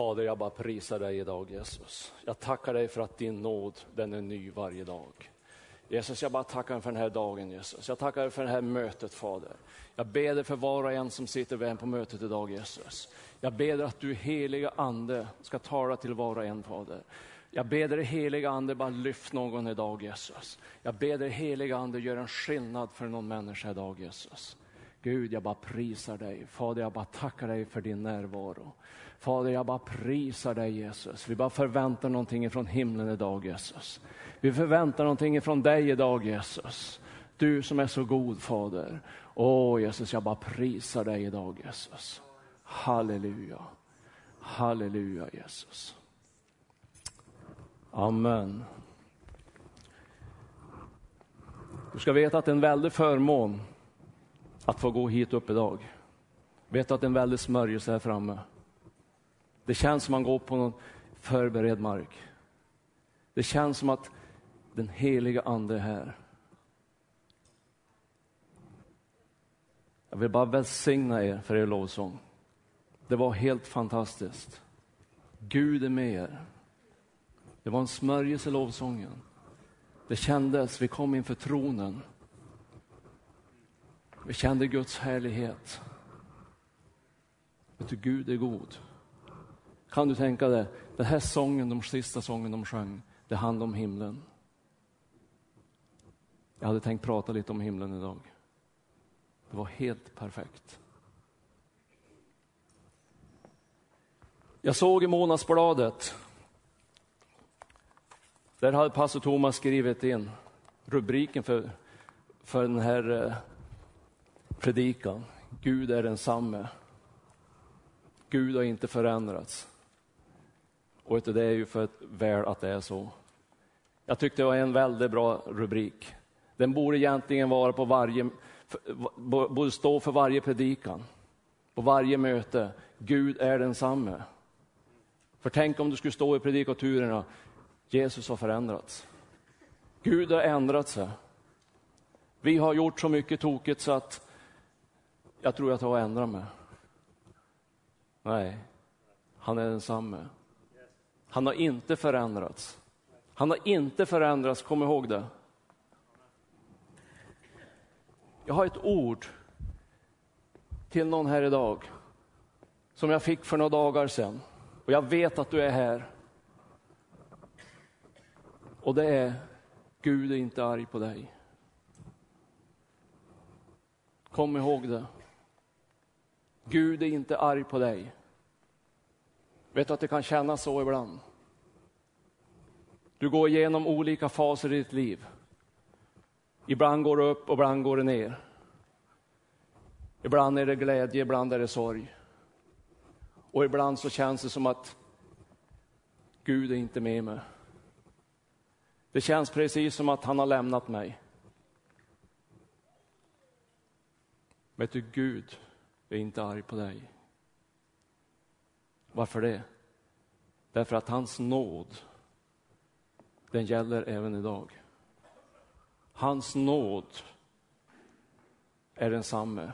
Fader, jag bara prisar dig idag Jesus. Jag tackar dig för att din nåd, den är ny varje dag. Jesus, jag bara tackar dig för den här dagen Jesus. Jag tackar dig för det här mötet Fader. Jag ber dig för var och en som sitter vän på mötet idag Jesus. Jag ber dig att du heliga ande ska tala till var och en Fader. Jag ber dig heliga ande, bara lyft någon idag Jesus. Jag ber dig heliga ande, gör en skillnad för någon människa idag Jesus. Gud, jag bara prisar dig. Fader, jag bara tackar dig för din närvaro. Fader, jag bara prisar dig Jesus. Vi bara förväntar någonting från himlen idag Jesus. Vi förväntar någonting från dig idag Jesus. Du som är så god Fader. Åh Jesus, jag bara prisar dig idag Jesus. Halleluja. Halleluja Jesus. Amen. Du ska veta att det är en väldig förmån att få gå hit upp idag. Vet att det är en väldig smörjelse här framme. Det känns som att man går på någon förberedd mark. Det känns som att den heliga ande är här. Jag vill bara välsigna er för er lovsång. Det var helt fantastiskt. Gud är med er. Det var en smörjelse i lovsången. Det kändes, vi kom inför tronen. Vi kände Guds härlighet. Vet du, Gud är god. Kan du tänka dig, den här sången, de sista sången de sjöng, det handlar om himlen. Jag hade tänkt prata lite om himlen idag. Det var helt perfekt. Jag såg i månadsbladet, där hade pastor Thomas skrivit in rubriken för, för den här eh, predikan. Gud är densamme. Gud har inte förändrats. Och det är ju för väl att det är så. Jag tyckte det var en väldigt bra rubrik. Den borde egentligen vara på varje, borde stå för varje predikan, på varje möte. Gud är densamme. För tänk om du skulle stå i predikaturerna, Jesus har förändrats. Gud har ändrat sig. Vi har gjort så mycket tokigt så att jag tror jag tar och ändrar mig. Nej, han är densamme. Han har inte förändrats. Han har inte förändrats, kom ihåg det. Jag har ett ord till någon här idag som jag fick för några dagar sedan. Och jag vet att du är här. Och det är, Gud är inte arg på dig. Kom ihåg det. Gud är inte arg på dig. Vet du att det kan kännas så ibland? Du går igenom olika faser i ditt liv. Ibland går det upp och ibland går det ner. Ibland är det glädje, ibland är det sorg. Och ibland så känns det som att Gud är inte med mig. Det känns precis som att han har lämnat mig. Vet du, Gud är inte arg på dig. Varför det? Därför att hans nåd, den gäller även idag. Hans nåd är densamme.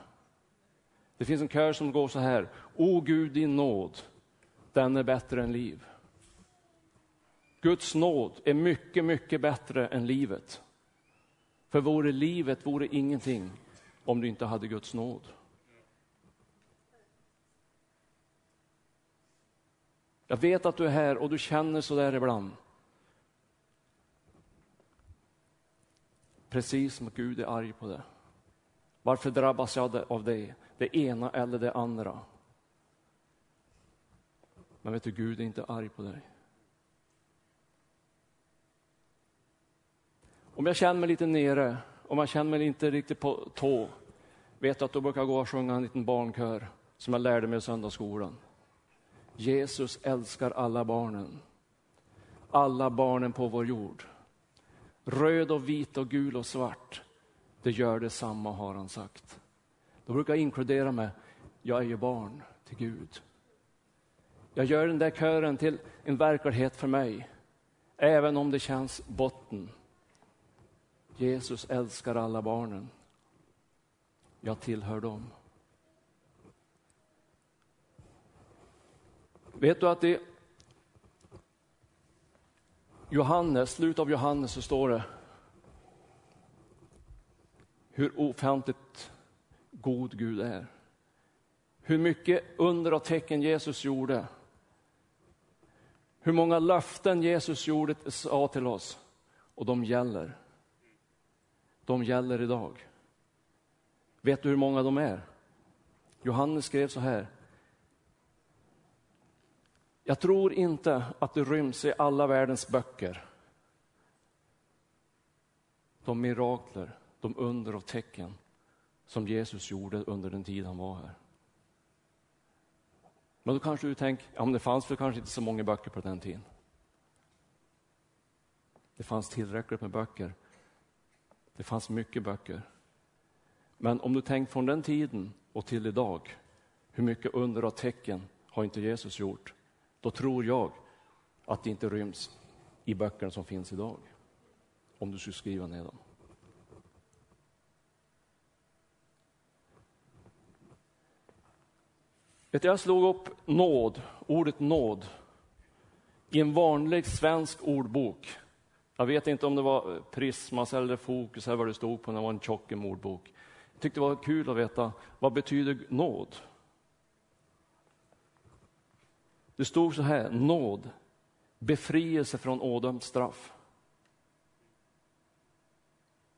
Det finns en kör som går så här. O Gud, din nåd, den är bättre än liv. Guds nåd är mycket, mycket bättre än livet. För vore livet vore ingenting om du inte hade Guds nåd. Jag vet att du är här och du känner så där ibland. Precis som att Gud är arg på det. Varför drabbas jag av det? Det ena eller det andra. Men vet du, Gud är inte arg på dig. Om jag känner mig lite nere, om jag känner mig inte riktigt på tå, vet du att då brukar jag gå och sjunga en liten barnkör som jag lärde mig i söndagsskolan. Jesus älskar alla barnen. Alla barnen på vår jord. Röd och vit och gul och svart. Det gör detsamma har han sagt. Då brukar jag inkludera mig, jag är ju barn till Gud. Jag gör den där kören till en verklighet för mig, även om det känns botten. Jesus älskar alla barnen. Jag tillhör dem. Vet du att i Johannes, slutet av Johannes så står det hur ofantligt god Gud är. Hur mycket under och tecken Jesus gjorde. Hur många löften Jesus gjorde, sa till oss. Och de gäller. De gäller idag. Vet du hur många de är? Johannes skrev så här. Jag tror inte att det ryms i alla världens böcker. De mirakler, de under och tecken som Jesus gjorde under den tid han var här. Men då kanske du tänker, ja men det fanns väl kanske inte så många böcker på den tiden. Det fanns tillräckligt med böcker. Det fanns mycket böcker. Men om du tänker från den tiden och till idag, hur mycket under och tecken har inte Jesus gjort? Då tror jag att det inte ryms i böckerna som finns idag. Om du skulle skriva ner dem. Jag slog upp nåd, ordet nåd, i en vanlig svensk ordbok. Jag vet inte om det var Prismas eller Fokus eller vad det stod på, när det var en tjock ordbok. Jag tyckte det var kul att veta, vad betyder nåd? Det stod så här, nåd, befrielse från ådömt straff.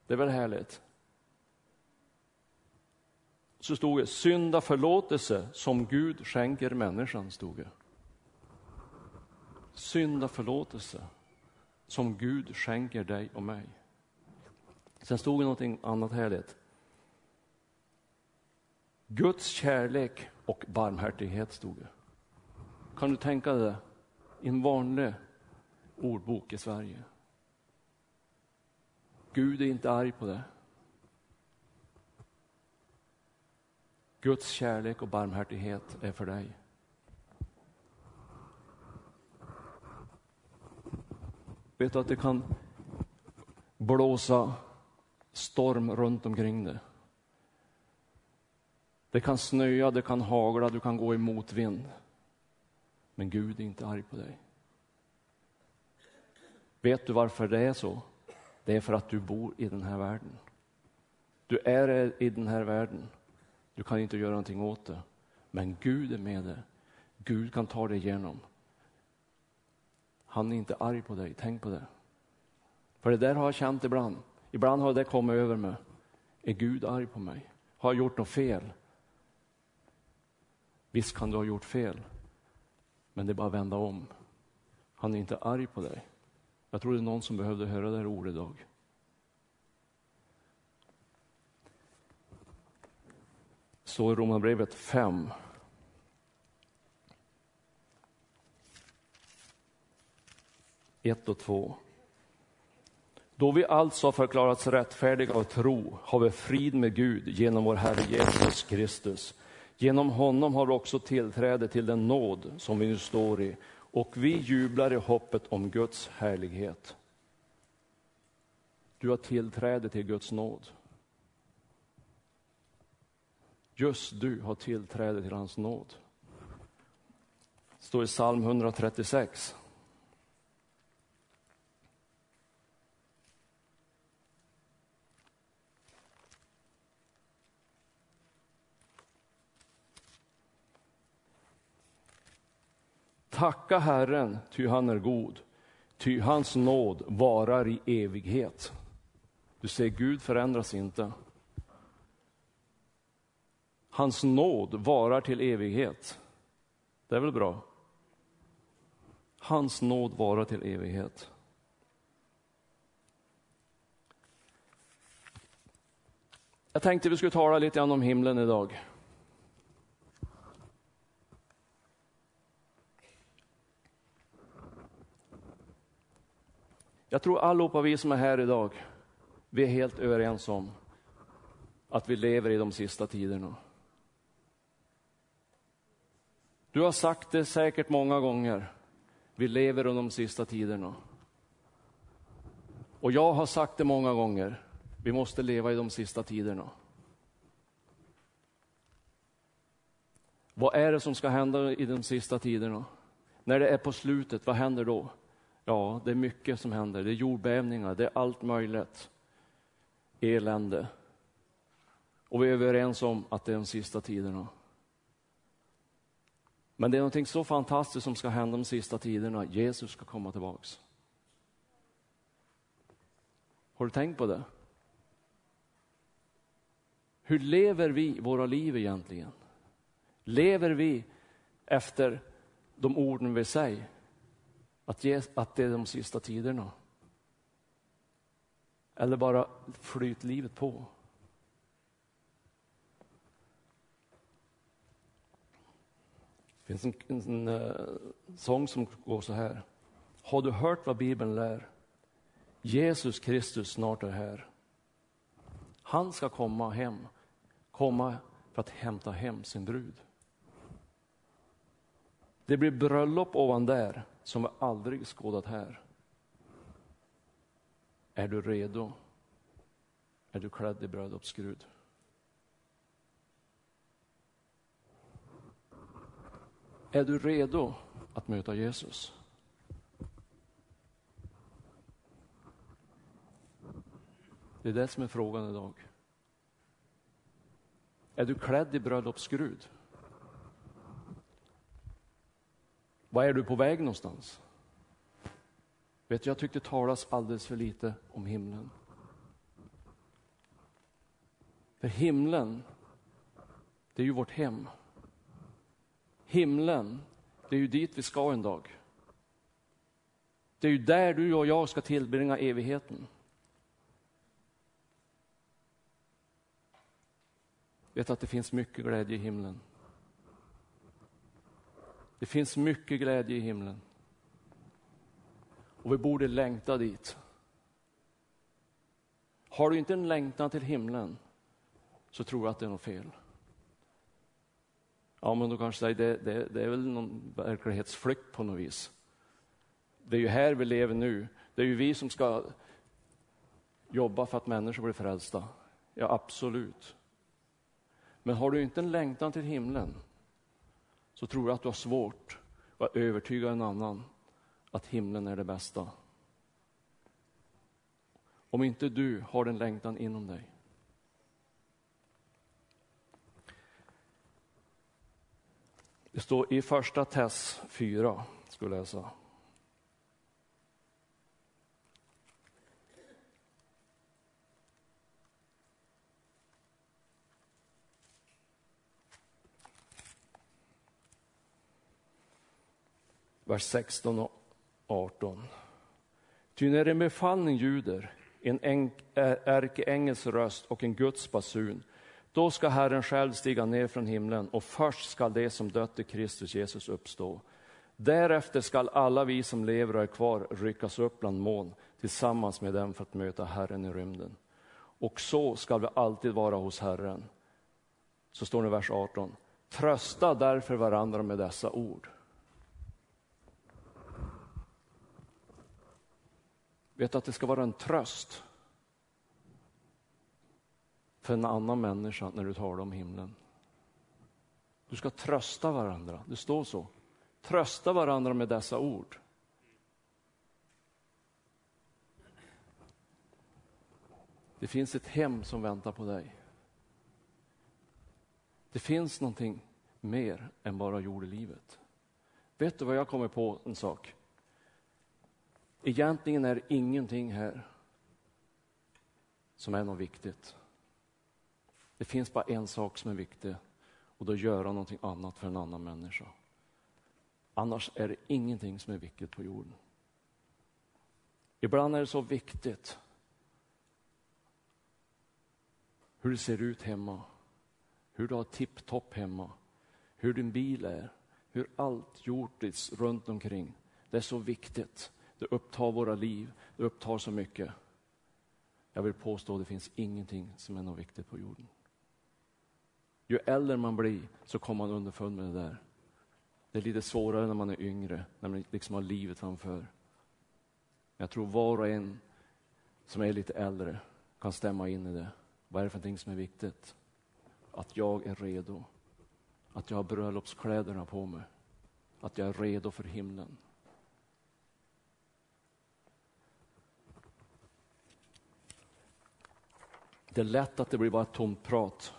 Det är väl härligt? Så stod det, synda förlåtelse som Gud skänker människan, stod det. Synda förlåtelse som Gud skänker dig och mig. Sen stod det någonting annat härligt. Guds kärlek och barmhärtighet stod det. Kan du tänka dig det? I en vanlig ordbok i Sverige. Gud är inte arg på det. Guds kärlek och barmhärtighet är för dig. Vet du att det kan blåsa storm runt omkring dig? Det kan snöa, det kan hagla, du kan gå i motvind. Men Gud är inte arg på dig. Vet du varför det är så? Det är för att du bor i den här världen. Du är i den här världen. Du kan inte göra någonting åt det. Men Gud är med dig. Gud kan ta dig igenom. Han är inte arg på dig, tänk på det. För det där har jag känt ibland. Ibland har det kommit över mig. Är Gud arg på mig? Har jag gjort något fel? Visst kan du ha gjort fel, men det är bara att vända om. Han är inte arg på dig. Jag tror det är någon som behövde höra det här ordet idag. Så i Romarbrevet 5. Ett och två. Då vi alltså har förklarats rättfärdiga av tro har vi frid med Gud genom vår Herre Jesus Kristus. Genom honom har vi också tillträde till den nåd som vi nu står i och vi jublar i hoppet om Guds härlighet. Du har tillträde till Guds nåd. Just du har tillträde till hans nåd. Det står i psalm 136. Tacka Herren, ty han är god, ty hans nåd varar i evighet. Du ser, Gud förändras inte. Hans nåd varar till evighet. Det är väl bra? Hans nåd varar till evighet. Jag tänkte vi skulle tala lite grann om himlen idag. Jag tror allihopa vi som är här idag, vi är helt överens om att vi lever i de sista tiderna. Du har sagt det säkert många gånger. Vi lever under de sista tiderna. Och jag har sagt det många gånger. Vi måste leva i de sista tiderna. Vad är det som ska hända i de sista tiderna? När det är på slutet, vad händer då? Ja, det är mycket som händer. Det är jordbävningar, det är allt möjligt. Elände. Och vi är överens om att det är de sista tiderna. Men det är någonting så fantastiskt som ska hända de sista tiderna. Jesus ska komma tillbaks. Har du tänkt på det? Hur lever vi våra liv egentligen? Lever vi efter de orden vi säger? Att, ge, att det är de sista tiderna? Eller bara flyt livet på? Det finns en, en, en eh, sång som går så här. Har du hört vad Bibeln lär? Jesus Kristus snart är här. Han ska komma hem, komma för att hämta hem sin brud. Det blir bröllop ovan där som vi aldrig skådat här. Är du redo? Är du klädd i bröllopsskrud? Är du redo att möta Jesus? Det är det som är frågan idag. Är du klädd i bröllopsskrud? Vad är du på väg någonstans? Vet du, jag tyckte det talas alldeles för lite om himlen. För himlen, det är ju vårt hem. Himlen, det är ju dit vi ska en dag. Det är ju där du och jag ska tillbringa evigheten. Vet att det finns mycket glädje i himlen. Det finns mycket glädje i himlen. Och vi borde längta dit. Har du inte en längtan till himlen så tror jag att det är något fel. Ja, men då kanske säger det, det, det är väl någon verklighetsflykt på något vis. Det är ju här vi lever nu. Det är ju vi som ska jobba för att människor blir frälsta. Ja, absolut. Men har du inte en längtan till himlen så tror jag att du har svårt att övertyga en annan att himlen är det bästa. Om inte du har den längtan inom dig. Det står i första Tess 4, ska jag läsa. Vers 16 och 18. Ty när en befallning ljuder, en ärkeängels röst och en Guds basun, då ska Herren själv stiga ner från himlen och först skall det som dött i Kristus Jesus uppstå. Därefter skall alla vi som lever och är kvar ryckas upp bland moln tillsammans med dem för att möta Herren i rymden. Och så skall vi alltid vara hos Herren. Så står det i vers 18. Trösta därför varandra med dessa ord. Vet att det ska vara en tröst för en annan människa när du talar om himlen. Du ska trösta varandra, det står så. Trösta varandra med dessa ord. Det finns ett hem som väntar på dig. Det finns någonting mer än bara jordelivet. Vet du vad jag kommer på en sak? Egentligen är ingenting här som är något viktigt. Det finns bara en sak som är viktig och då göra någonting annat för en annan människa. Annars är det ingenting som är viktigt på jorden. Ibland är det så viktigt hur det ser ut hemma, hur du har tipptopp hemma, hur din bil är, hur allt gjort runt omkring. Det är så viktigt. Det upptar våra liv, det upptar så mycket. Jag vill påstå att det finns ingenting som är något viktigt på jorden. Ju äldre man blir så kommer man underfund med det där. Det är lite svårare när man är yngre, när man liksom har livet framför. Jag tror var och en som är lite äldre kan stämma in i det. Vad är det för någonting som är viktigt? Att jag är redo. Att jag har bröllopskläderna på mig. att jag är redo för himlen. Det är lätt att det blir bara tomt prat.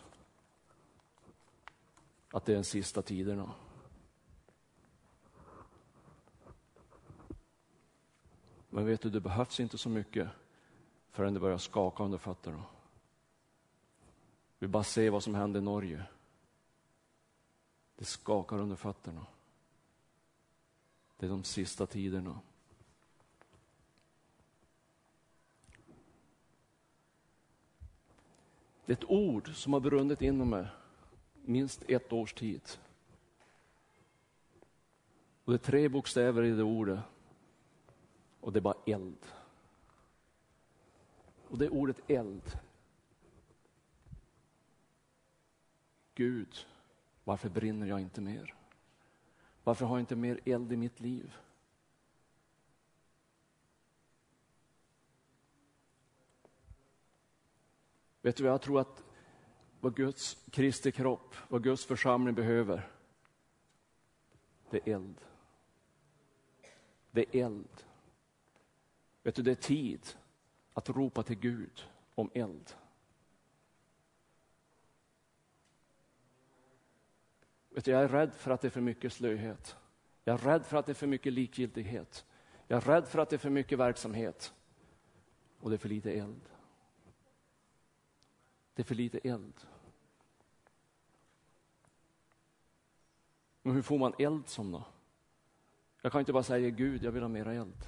Att det är de sista tiderna. Men vet du, det behövs inte så mycket förrän det börjar skaka under fötterna. Vi bara ser vad som händer i Norge. Det skakar under fötterna. Det är de sista tiderna. Det är ett ord som har brunnit inom mig minst ett års tid. Och det är tre bokstäver i det ordet. Och det är bara eld. Och det är ordet eld. Gud, varför brinner jag inte mer? Varför har jag inte mer eld i mitt liv? Vet du vad jag tror att vad Guds Kristi kropp, vad Guds församling behöver? Det är eld. Det är eld. Vet du, det är tid att ropa till Gud om eld. Vet du, jag är rädd för att det är för mycket slöhet. Jag är rädd för att det är för mycket likgiltighet. Jag är rädd för att det är för mycket verksamhet. Och det är för lite eld. Det är för lite eld. Men hur får man eld som då? Jag kan inte bara säga Gud, jag vill ha mera eld.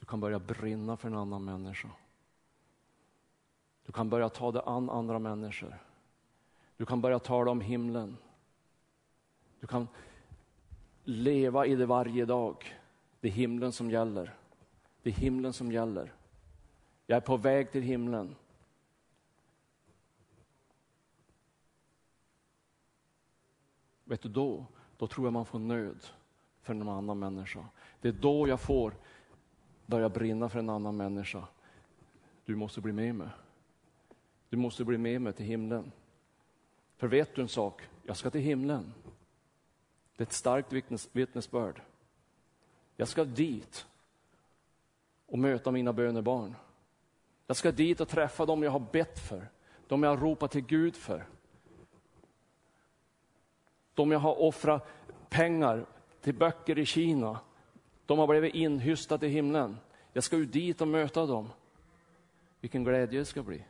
Du kan börja brinna för en annan människa. Du kan börja ta dig an andra människor. Du kan börja tala om himlen. Du kan leva i det varje dag. Det är himlen som gäller. Det är himlen som gäller. Jag är på väg till himlen. Vet du då, då tror jag man får nöd för en annan människa. Det är då jag får börja brinna för en annan människa. Du måste bli med mig. Du måste bli med mig till himlen. För vet du en sak? Jag ska till himlen. Det är ett starkt vittnes, vittnesbörd. Jag ska dit och möta mina bönebarn. Jag ska dit och träffa dem jag har bett för, de jag har ropat till Gud för. De jag har offrat pengar till böcker i Kina, de har blivit inhystade i himlen. Jag ska ju dit och möta dem. Vilken glädje det ska bli.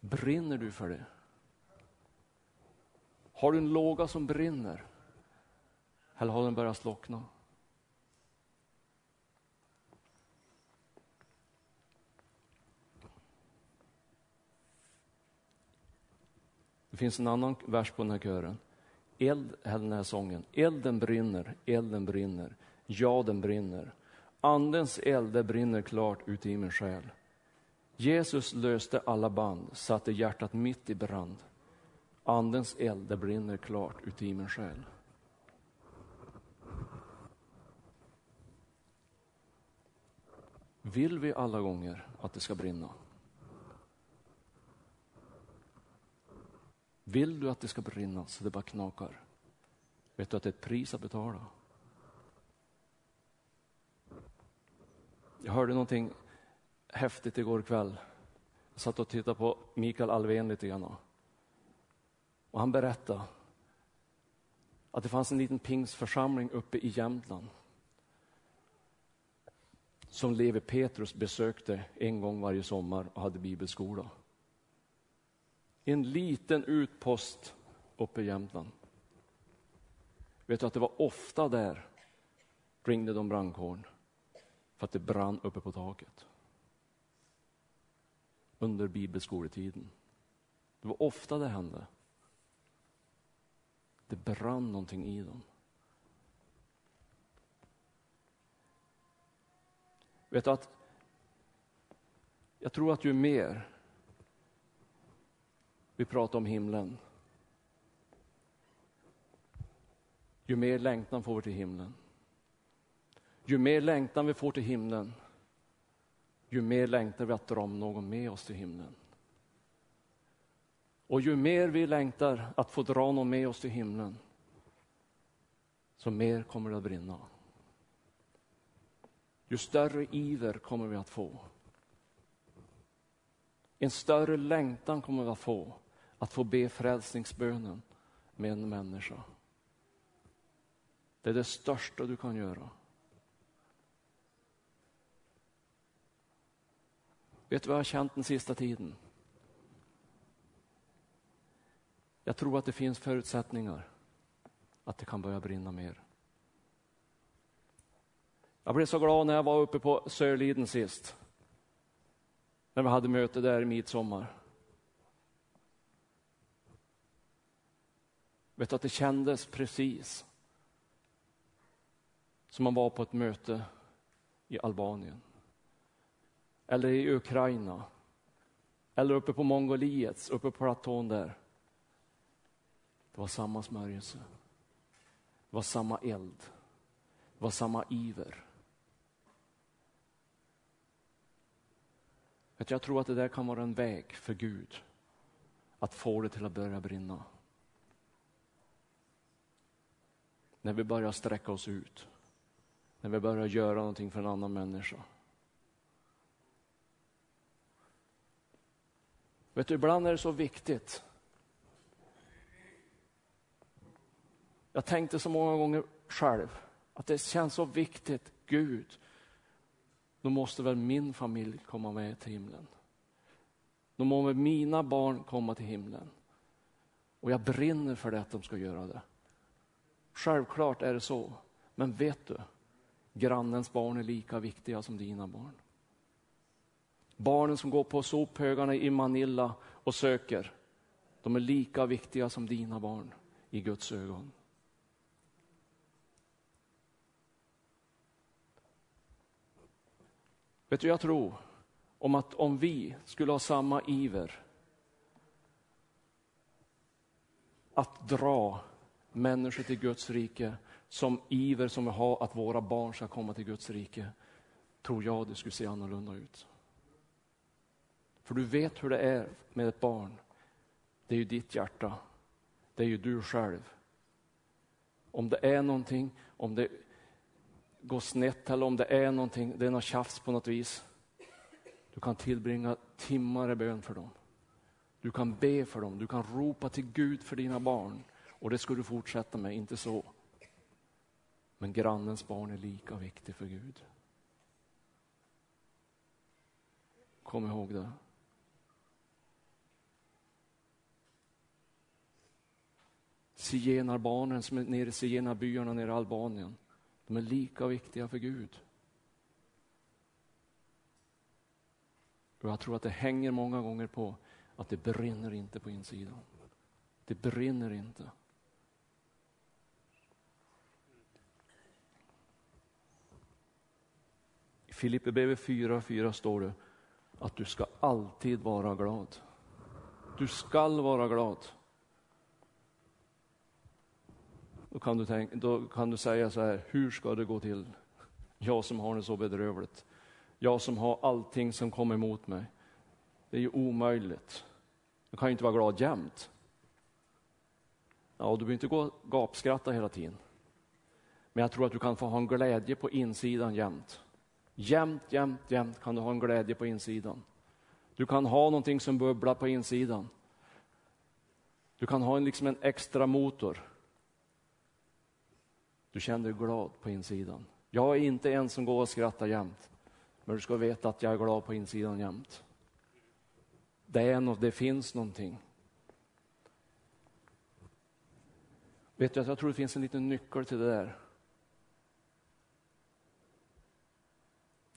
Brinner du för det? Har du en låga som brinner? Eller har den börjat slockna? Det finns en annan vers på den här kören. Eld, den här sången. Elden brinner, elden brinner, ja den brinner. Andens eld, det brinner klart ute i min själ. Jesus löste alla band, satte hjärtat mitt i brand. Andens eld, det brinner klart ute i min själ. Vill vi alla gånger att det ska brinna? Vill du att det ska brinna så det bara knakar? Vet du att det är ett pris att betala? Jag hörde någonting häftigt igår kväll. Jag satt och tittade på Mikael Alvén lite grann. Och han berättade att det fanns en liten pingsförsamling uppe i Jämtland som Levi Petrus besökte en gång varje sommar och hade bibelskola. En liten utpost uppe i Jämtland. Vet du att det var ofta där ringde de brandkåren för att det brann uppe på taket. Under bibelskoletiden. Det var ofta det hände. Det brann någonting i dem. Vet du att jag tror att ju mer vi pratar om himlen, ju mer längtan får vi till himlen. Ju mer längtan vi får till himlen, ju mer längtar vi att dra någon med oss till himlen. Och ju mer vi längtar att få dra någon med oss till himlen, så mer kommer det att brinna. Ju större iver kommer vi att få. En större längtan kommer vi att få, att få be frälsningsbönen med en människa. Det är det största du kan göra. Vet du vad jag har känt den sista tiden? Jag tror att det finns förutsättningar att det kan börja brinna mer. Jag blev så glad när jag var uppe på Sörliden sist. När vi hade möte där i midsommar. Vet du att det kändes precis som man var på ett möte i Albanien. Eller i Ukraina. Eller uppe på Mongoliets, uppe på platån där. Det var samma smörjelse. Det var samma eld. Det var samma iver. Jag tror att det där kan vara en väg för Gud att få det till att börja brinna. När vi börjar sträcka oss ut. När vi börjar göra någonting för en annan människa. Vet du, ibland är det så viktigt. Jag tänkte så många gånger själv att det känns så viktigt. Gud, då måste väl min familj komma med till himlen. Då må väl mina barn komma till himlen. Och jag brinner för det att de ska göra det. Självklart är det så. Men vet du, grannens barn är lika viktiga som dina barn. Barnen som går på sophögarna i Manila och söker, de är lika viktiga som dina barn i Guds ögon. Vet du, jag tror om att om vi skulle ha samma iver att dra människor till Guds rike som iver som vi har att våra barn ska komma till Guds rike, tror jag det skulle se annorlunda ut. För du vet hur det är med ett barn. Det är ju ditt hjärta. Det är ju du själv. Om det är någonting, om det går snett eller om det är någonting, det är något tjafs på något vis. Du kan tillbringa timmar i bön för dem. Du kan be för dem, du kan ropa till Gud för dina barn. Och det ska du fortsätta med, inte så. Men grannens barn är lika viktig för Gud. Kom ihåg det. Zigenarbarnen som är nere i zigenarbyarna nere i Albanien. De är lika viktiga för Gud. Och jag tror att det hänger många gånger på att det brinner inte på insidan. Det brinner inte. I Filipperbrevet 4.4 står det att du ska alltid vara glad. Du skall vara glad. Då kan, du tänka, då kan du säga så här, hur ska det gå till? Jag som har det så bedrövligt. Jag som har allting som kommer emot mig. Det är ju omöjligt. Jag kan ju inte vara glad jämt. Ja, du behöver inte gå och gapskratta hela tiden. Men jag tror att du kan få ha en glädje på insidan jämt. Jämt, jämt, jämt kan du ha en glädje på insidan. Du kan ha någonting som bubblar på insidan. Du kan ha en, liksom en extra motor. Du känner dig glad på insidan. Jag är inte en som går och skrattar jämt. Men du ska veta att jag är glad på insidan jämt. Det, är något, det finns någonting. Vet du att jag tror det finns en liten nyckel till det där.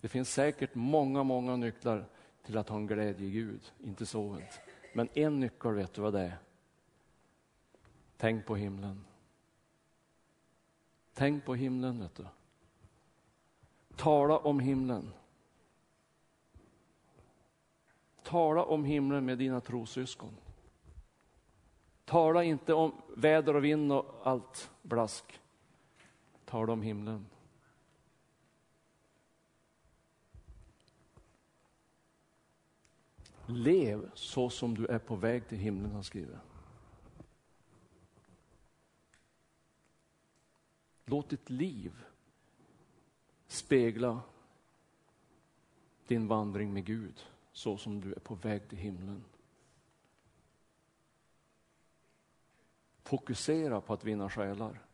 Det finns säkert många, många nycklar till att ha en glädje i Gud, inte så. Men en nyckel, vet du vad det är? Tänk på himlen. Tänk på himlen, vet du. Tala om himlen. Tala om himlen med dina trosyskon. Tala inte om väder och vind och allt blask. Tala om himlen. Lev så som du är på väg till himlen, han skriver. Låt ditt liv spegla din vandring med Gud så som du är på väg till himlen. Fokusera på att vinna själar.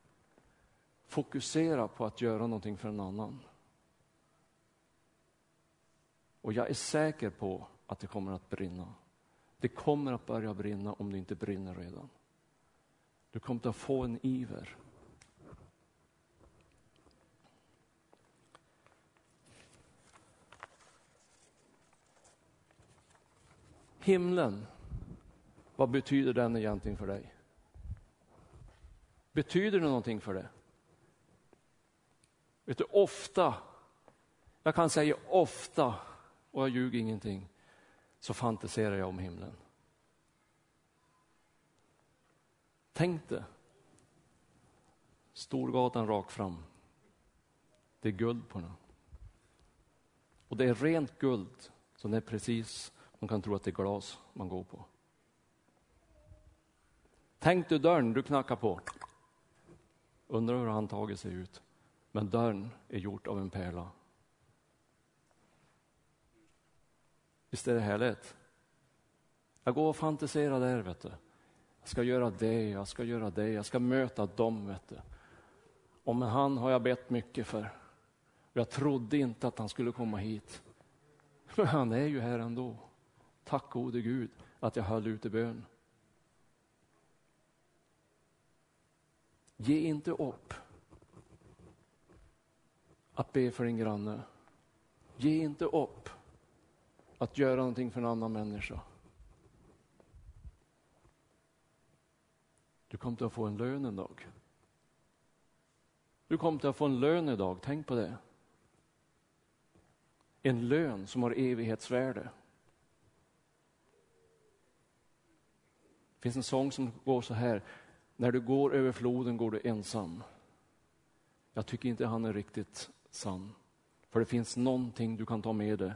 Fokusera på att göra någonting för en annan. Och jag är säker på att det kommer att brinna. Det kommer att börja brinna om det inte brinner redan. Du kommer att få en iver. Himlen, vad betyder den egentligen för dig? Betyder det någonting för dig? Vet du, ofta, jag kan säga ofta, och jag ljuger ingenting, så fantiserar jag om himlen. Tänk dig, Storgatan rakt fram. Det är guld på den. Och det är rent guld, så det är precis, man kan tro att det är glas man går på. Tänk du dörren du knackar på. Undrar hur han tagit sig ut. Men dörren är gjort av en pärla. Visst är det härligt? Jag går och fantiserar där, vet du. Jag ska göra det, jag ska göra det, jag ska möta dem, vet du. Och med han har jag bett mycket för. Jag trodde inte att han skulle komma hit. Men han är ju här ändå. Tack gode Gud att jag höll ut i bön. Ge inte upp att be för din granne. Ge inte upp att göra någonting för en annan människa. Du kommer att få en lön en dag. Du kommer att få en lön idag, tänk på det. En lön som har evighetsvärde. Det finns en sång som går så här. När du går över floden går du ensam. Jag tycker inte han är riktigt sann. För det finns någonting du kan ta med dig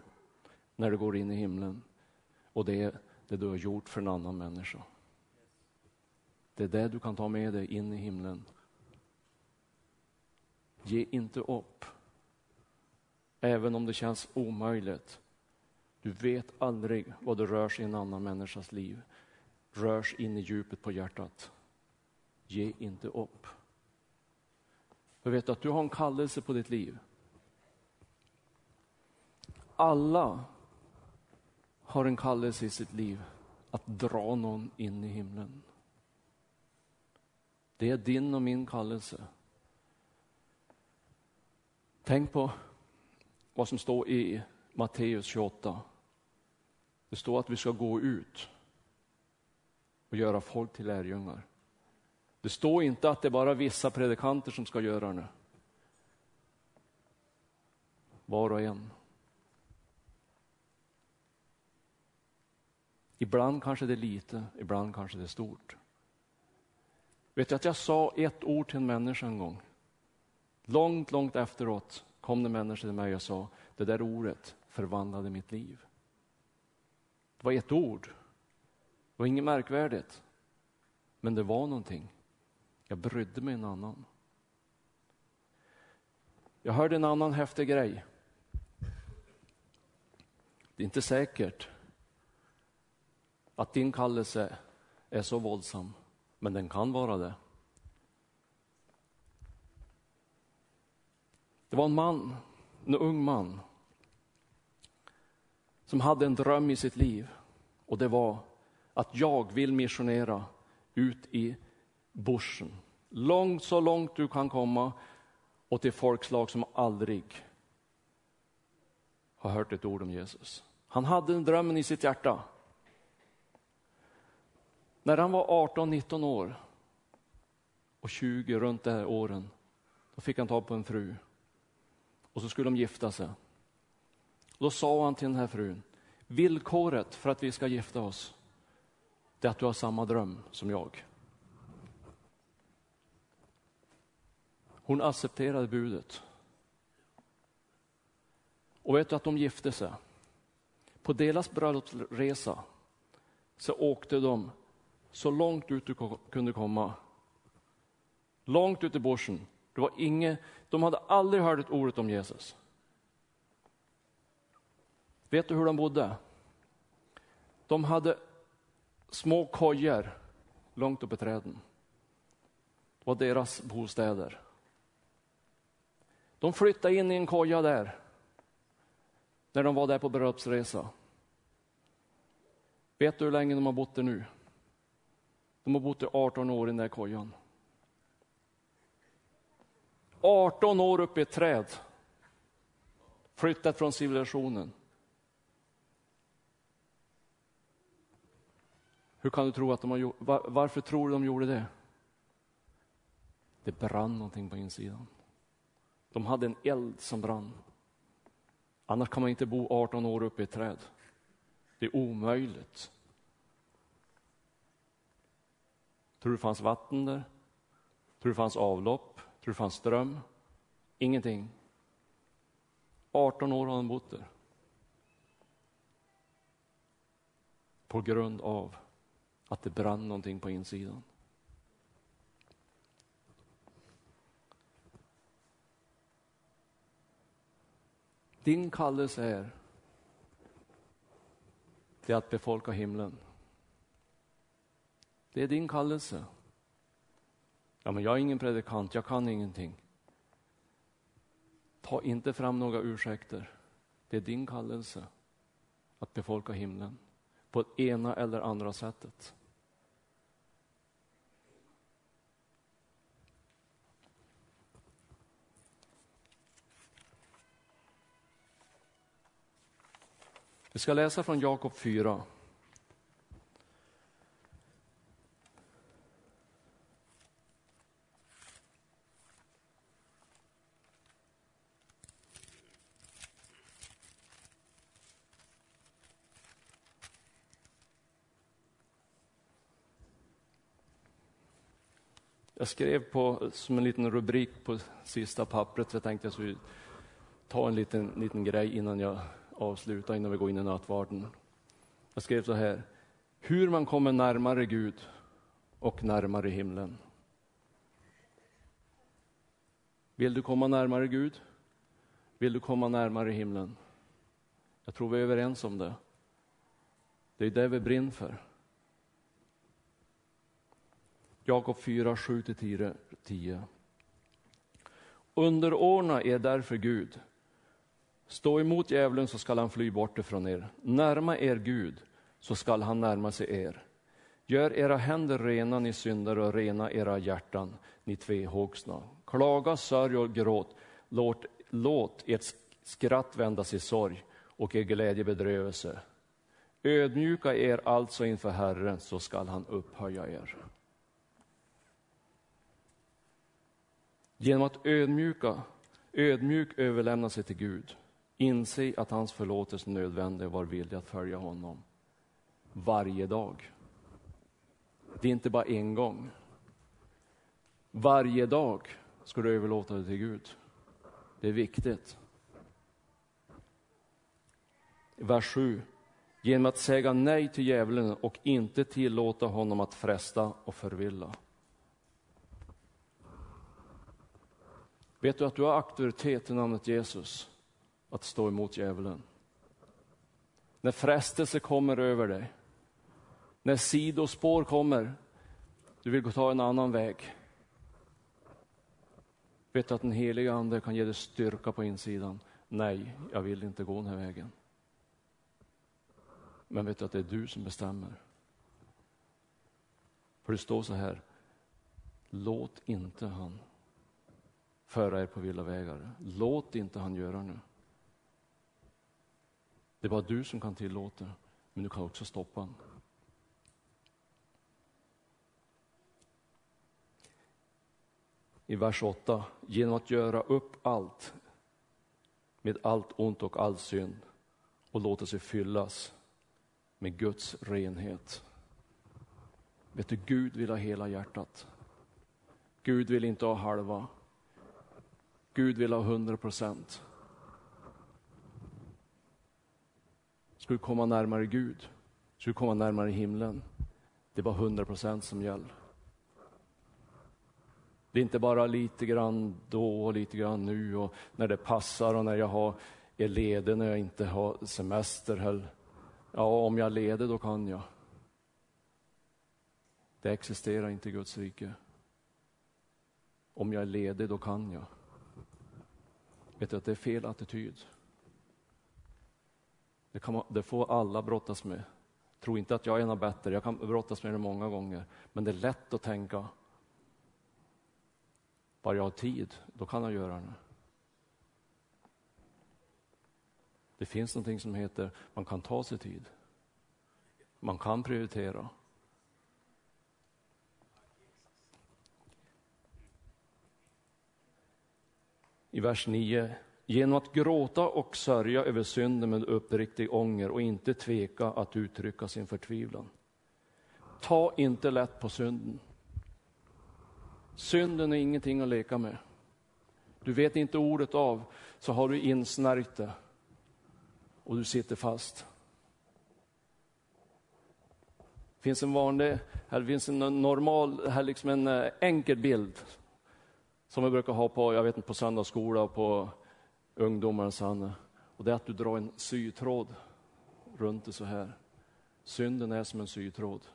när du går in i himlen. Och det är det du har gjort för en annan människa. Det är det du kan ta med dig in i himlen. Ge inte upp. Även om det känns omöjligt. Du vet aldrig vad det rör sig i en annan människas liv. Rörs in i djupet på hjärtat. Ge inte upp. För vet att du har en kallelse på ditt liv. Alla har en kallelse i sitt liv att dra någon in i himlen. Det är din och min kallelse. Tänk på vad som står i Matteus 28. Det står att vi ska gå ut och göra folk till lärjungar. Det står inte att det är bara vissa predikanter som ska göra det. Var och en. Ibland kanske det är lite, ibland kanske det är stort. Vet du att jag sa ett ord till en människa en gång. Långt, långt efteråt kom det människor till mig och sa, det där ordet förvandlade mitt liv. Det var ett ord. Det var inget märkvärdigt. Men det var någonting. Jag brydde mig en annan. Jag hörde en annan häftig grej. Det är inte säkert att din kallelse är så våldsam, men den kan vara det. Det var en man, en ung man, som hade en dröm i sitt liv och det var att jag vill missionera ut i bushen. Långt, så långt du kan komma och till folkslag som aldrig har hört ett ord om Jesus. Han hade en drömmen i sitt hjärta. När han var 18-19 år och 20 runt de här åren, då fick han tag på en fru. Och så skulle de gifta sig. Då sa han till den här frun, villkoret för att vi ska gifta oss, det är att du har samma dröm som jag. Hon accepterade budet. Och vet du att de gifte sig? På deras bröllopsresa så åkte de så långt ut du kunde komma. Långt ut i bushen. Det var inget, de hade aldrig hört ett ord om Jesus. Vet du hur de bodde? De hade små kojor långt uppe i träden. Det var deras bostäder. De flyttade in i en koja där, när de var där på bröllopsresa. Vet du hur länge de har bott där nu? De har bott i 18 år i den där kojan. 18 år uppe i ett träd. Flyttat från civilisationen. Hur kan du tro att de har gjort, var, varför tror du de gjorde det? Det brann någonting på insidan. De hade en eld som brann. Annars kan man inte bo 18 år uppe i ett träd. Det är omöjligt. Tror du det fanns vatten där? Tror du det fanns avlopp? Tror du det fanns ström? Ingenting. 18 år har de bott där. På grund av att det brann någonting på insidan. Din kallelse är det att befolka himlen. Det är din kallelse. Ja, men jag är ingen predikant, jag kan ingenting. Ta inte fram några ursäkter. Det är din kallelse att befolka himlen på det ena eller andra sättet. Vi ska läsa från Jakob 4. Jag skrev på, som en liten rubrik på sista pappret, jag tänkte jag skulle ta en liten, liten grej innan jag avsluta innan vi går in i nattvarden. Jag skrev så här. Hur man kommer närmare Gud och närmare himlen. Vill du komma närmare Gud? Vill du komma närmare himlen? Jag tror vi är överens om det. Det är det vi brinner för. Jakob 4, 7-10. Underordna er därför Gud Stå emot djävulen så skall han fly bort ifrån er. Närma er Gud så skall han närma sig er. Gör era händer rena, ni syndare, och rena era hjärtan, ni tvehågsna. Klaga, sörj och gråt. Låt, låt ert skratt vändas i sorg och er glädje bedrövelse. Ödmjuka er alltså inför Herren, så skall han upphöja er. Genom att ödmjuka, ödmjuk överlämna sig till Gud Inse att hans förlåtelse är nödvändig och var villig att följa honom varje dag. Det är inte bara en gång. Varje dag ska du överlåta dig till Gud. Det är viktigt. Vers 7. Genom att säga nej till djävulen och inte tillåta honom att fresta och förvilla. Vet du att du har auktoritet i namnet Jesus? Att stå emot djävulen. När frestelse kommer över dig, när sidospår kommer, du vill ta en annan väg. Vet du att den heliga Ande kan ge dig styrka på insidan? Nej, jag vill inte gå den här vägen. Men vet du att det är du som bestämmer? För det står så här, låt inte han föra er på vilda vägar. Låt inte han göra nu. Det är bara du som kan tillåta, men du kan också stoppa den. I vers 8, genom att göra upp allt med allt ont och all synd och låta sig fyllas med Guds renhet. Vet du, Gud vill ha hela hjärtat. Gud vill inte ha halva. Gud vill ha hundra procent. Skulle du komma närmare Gud? skulle komma närmare himlen? Det var bara 100 procent som gäller. Det är inte bara lite grann då och lite grann nu och när det passar och när jag har, är ledig, när jag inte har semester. Ja, om jag är ledig då kan jag. Det existerar inte i Guds rike. Om jag är ledig då kan jag. Vet du att det är fel attityd? Det, kan man, det får alla brottas med. Tro inte att jag är något bättre, jag kan brottas med det många gånger. Men det är lätt att tänka, bara jag har tid, då kan jag göra det. Det finns någonting som heter, man kan ta sig tid. Man kan prioritera. I vers 9 genom att gråta och sörja över synden med uppriktig ånger och inte tveka att uttrycka sin förtvivlan. Ta inte lätt på synden. Synden är ingenting att leka med. Du vet inte ordet av, så har du insnärjt det och du sitter fast. Det finns en vanlig, här finns en normal, här liksom en eh, enkel bild som vi brukar ha på, jag vet inte, på söndagsskola och på ungdomar, Sanne. Och det är att du drar en sytråd runt det så här. Synden är som en sytråd.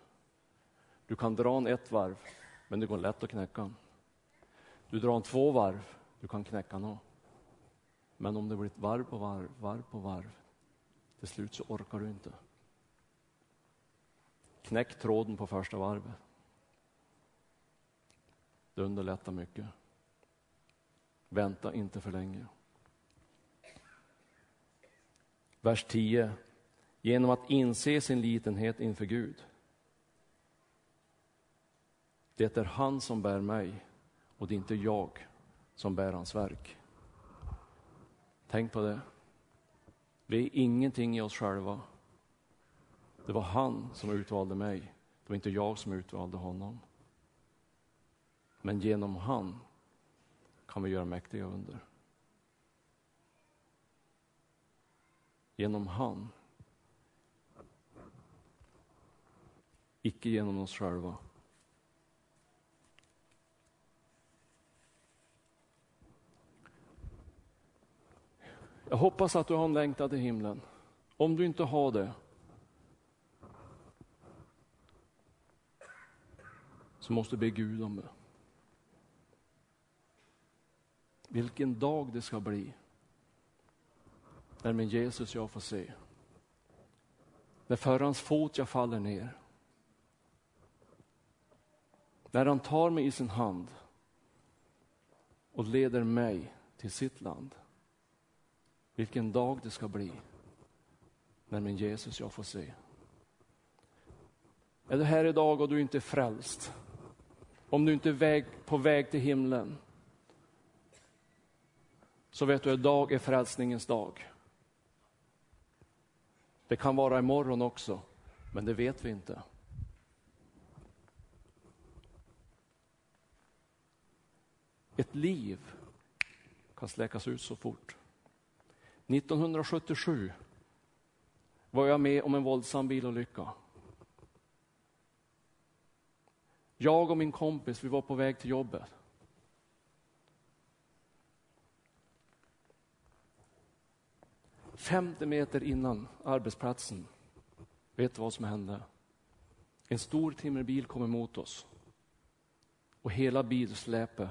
Du kan dra den ett varv, men det går lätt att knäcka den. Du drar den två varv, du kan knäcka den. Men om det blir ett varv på varv, varv på varv, till slut så orkar du inte. Knäck tråden på första varvet. Det underlättar mycket. Vänta inte för länge. Vers 10. Genom att inse sin litenhet inför Gud. Det är han som bär mig och det är inte jag som bär hans verk. Tänk på det. Vi är ingenting i oss själva. Det var han som utvalde mig. Det var inte jag som utvalde honom. Men genom han kan vi göra mäktiga under. Genom han. Icke genom oss själva. Jag hoppas att du har en längtan till himlen. Om du inte har det, så måste du be Gud om det. Vilken dag det ska bli när min Jesus jag får se. När för hans fot jag faller ner. När han tar mig i sin hand och leder mig till sitt land. Vilken dag det ska bli när min Jesus jag får se. Är du här idag och du inte är frälst? Om du inte är väg, på väg till himlen så vet du, idag är frälsningens dag. Det kan vara imorgon också, men det vet vi inte. Ett liv kan släckas ut så fort. 1977 var jag med om en våldsam bilolycka. Jag och min kompis, vi var på väg till jobbet. 50 meter innan arbetsplatsen, vet du vad som hände? En stor timmerbil kom emot oss och hela bilsläpet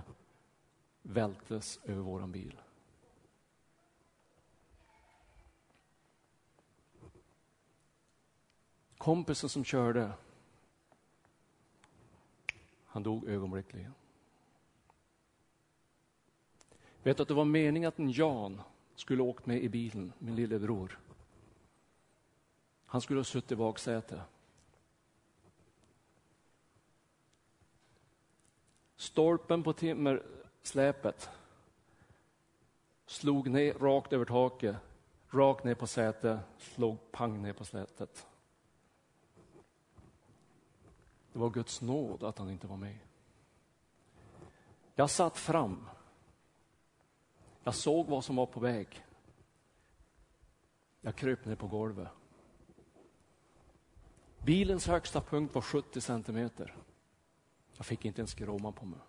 vältes över våran bil. Kompisen som körde, han dog ögonblickligen. Vet du att det var meningen att en Jan skulle åkt med i bilen, min lillebror. Han skulle ha suttit i baksätet. Stolpen på timmersläpet slog ner rakt över taket, rakt ner på sätet, slog pang ner på sätet. Det var Guds nåd att han inte var med. Jag satt fram jag såg vad som var på väg. Jag kröp ner på golvet Bilens högsta punkt var 70 centimeter. Jag fick inte ens skråma på mig.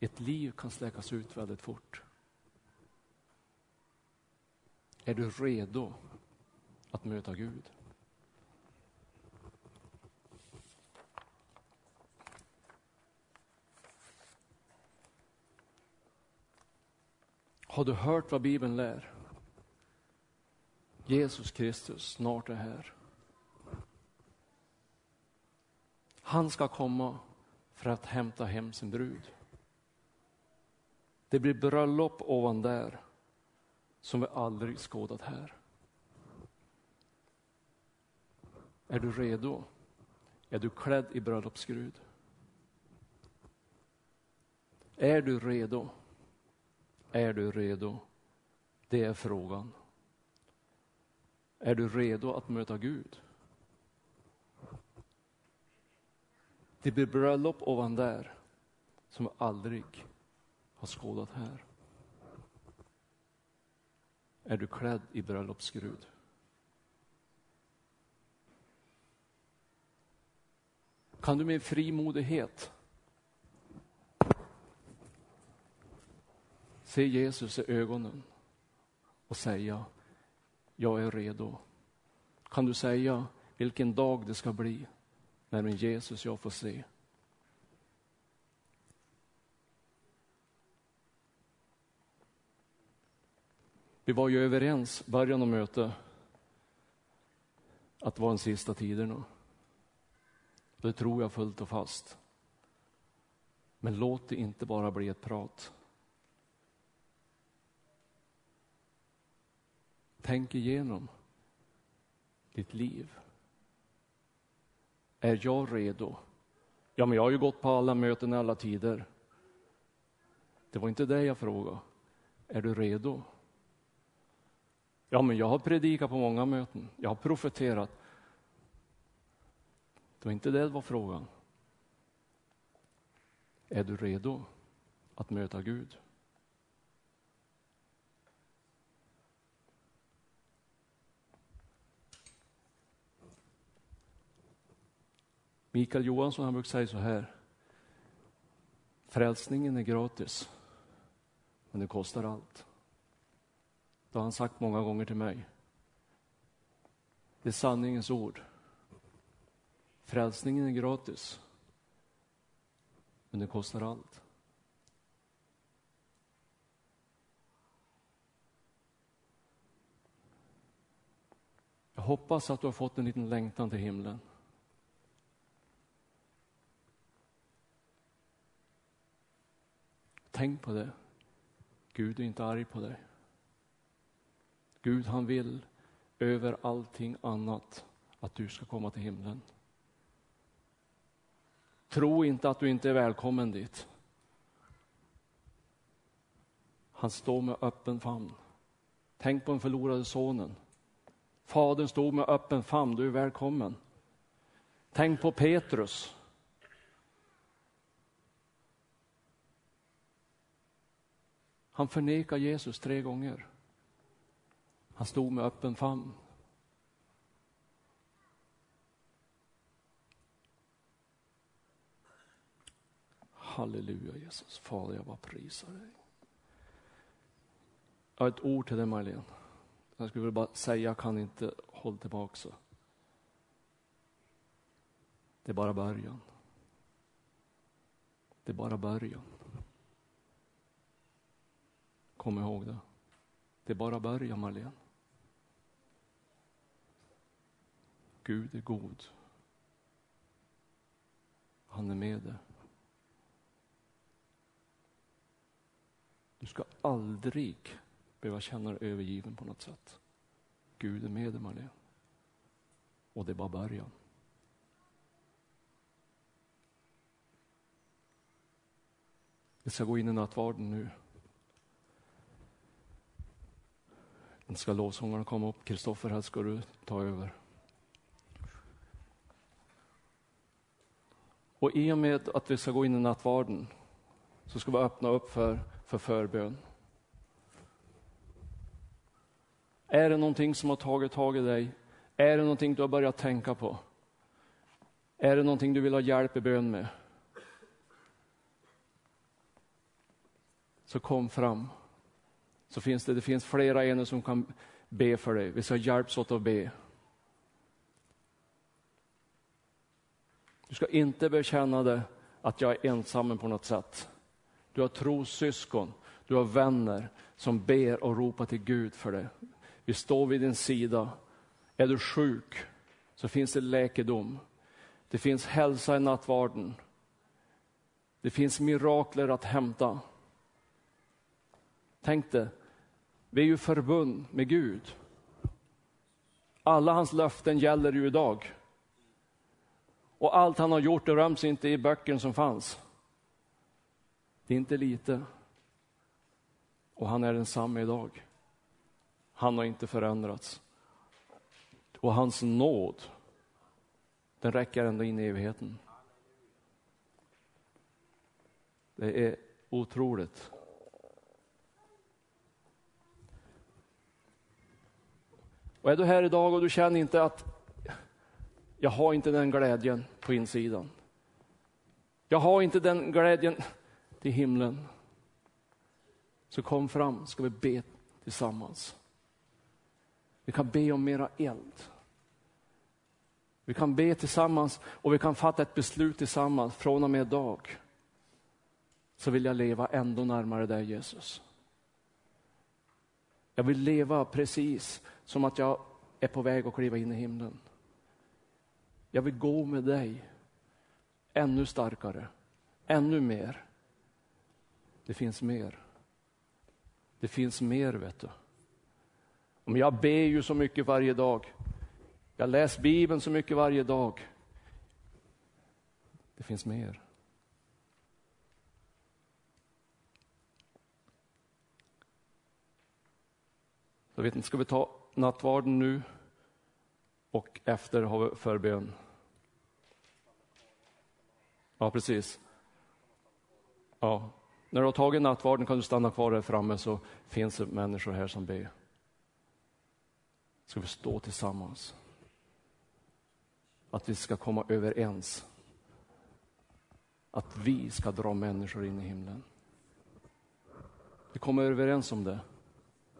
Ett liv kan släckas ut väldigt fort. Är du redo att möta Gud? Har du hört vad Bibeln lär? Jesus Kristus snart är här. Han ska komma för att hämta hem sin brud. Det blir bröllop ovan där som vi aldrig skådat här. Är du redo? Är du klädd i bröllopsgrud? Är du redo? Är du redo? Det är frågan. Är du redo att möta Gud? Det blir bröllop ovan där som vi aldrig har skådat här. Är du klädd i bröllopsgrud? Kan du med frimodighet se Jesus i ögonen och säga, jag är redo. Kan du säga vilken dag det ska bli när min Jesus jag får se? Vi var ju överens, början av mötet, att det var den sista tiden. Det tror jag fullt och fast. Men låt det inte bara bli ett prat. Tänk igenom ditt liv. Är jag redo? Ja, men jag har ju gått på alla möten i alla tider. Det var inte det jag frågade. Är du redo? Ja, men jag har predikat på många möten. Jag har profeterat. Det var inte det var frågan. Är du redo att möta Gud? Mikael Johansson han brukar säga så här. Frälsningen är gratis, men det kostar allt. Det har han sagt många gånger till mig. Det är sanningens ord. Frälsningen är gratis, men det kostar allt. Jag hoppas att du har fått en liten längtan till himlen. Tänk på det. Gud är inte arg på dig. Gud han vill över allting annat att du ska komma till himlen. Tro inte att du inte är välkommen dit. Han står med öppen famn. Tänk på den förlorade sonen. Fadern stod med öppen famn, du är välkommen. Tänk på Petrus. Han förnekar Jesus tre gånger. Han stod med öppen famn. Halleluja Jesus, Fader jag bara prisar dig. Jag har ett ord till dig Marlene. Jag skulle vilja bara säga, jag kan inte hålla tillbaka. Det är bara början. Det är bara början. Kom ihåg det. Det är bara början Marlene. Gud är god. Han är med dig. Du ska aldrig behöva känna dig övergiven på något sätt. Gud är med dig, Marlene. Och det är bara början. Vi ska gå in i nattvarden nu. Nu ska lovsångarna komma upp. Kristoffer, här ska du ta över. Och i och med att vi ska gå in i nattvarden så ska vi öppna upp för, för förbön. Är det någonting som har tagit tag i dig? Är det någonting du har börjat tänka på? Är det någonting du vill ha hjälp i bön med? Så kom fram. Så finns det, det finns flera ene som kan be för dig. Vi ska hjälpas åt att be. Du ska inte bekänna det att jag är ensam på något sätt. Du har trossyskon, du har vänner som ber och ropar till Gud för det. Vi står vid din sida. Är du sjuk så finns det läkedom. Det finns hälsa i nattvarden. Det finns mirakler att hämta. Tänk dig, vi är ju förbund med Gud. Alla hans löften gäller ju idag. Och allt han har gjort det röms inte i böckerna som fanns. Det är inte lite. Och han är densamme idag. Han har inte förändrats. Och hans nåd, den räcker ända in i evigheten. Det är otroligt. Och är du här idag och du känner inte att jag har inte den glädjen på insidan. Jag har inte den glädjen till himlen. Så kom fram, ska vi be tillsammans. Vi kan be om mera eld. Vi kan be tillsammans och vi kan fatta ett beslut tillsammans från och med idag. Så vill jag leva ändå närmare dig Jesus. Jag vill leva precis som att jag är på väg att kliva in i himlen. Jag vill gå med dig ännu starkare, ännu mer. Det finns mer. Det finns mer, vet du. Men jag ber ju så mycket varje dag. Jag läser Bibeln så mycket varje dag. Det finns mer. Så vet inte, ska vi ta nattvarden nu och efter har vi förbön. Ja, precis. Ja. När du har tagit nattvarden kan du stanna kvar här framme så finns det människor här som ber. Ska vi stå tillsammans? Att vi ska komma överens. Att vi ska dra människor in i himlen. Vi kommer överens om det.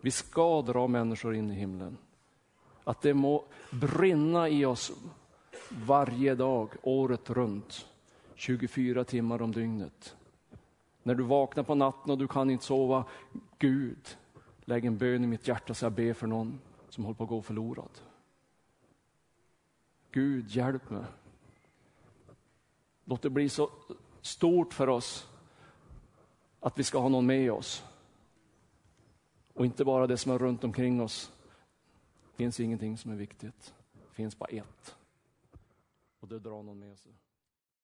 Vi ska dra människor in i himlen. Att det må brinna i oss varje dag, året runt, 24 timmar om dygnet. När du vaknar på natten och du kan inte sova, Gud, lägg en bön i mitt hjärta så jag ber för någon som håller på att gå förlorad. Gud, hjälp mig. Låt det bli så stort för oss att vi ska ha någon med oss. Och inte bara det som är runt omkring oss. Det finns ingenting som är viktigt. Det finns bara ett. Och det drar någon med sig.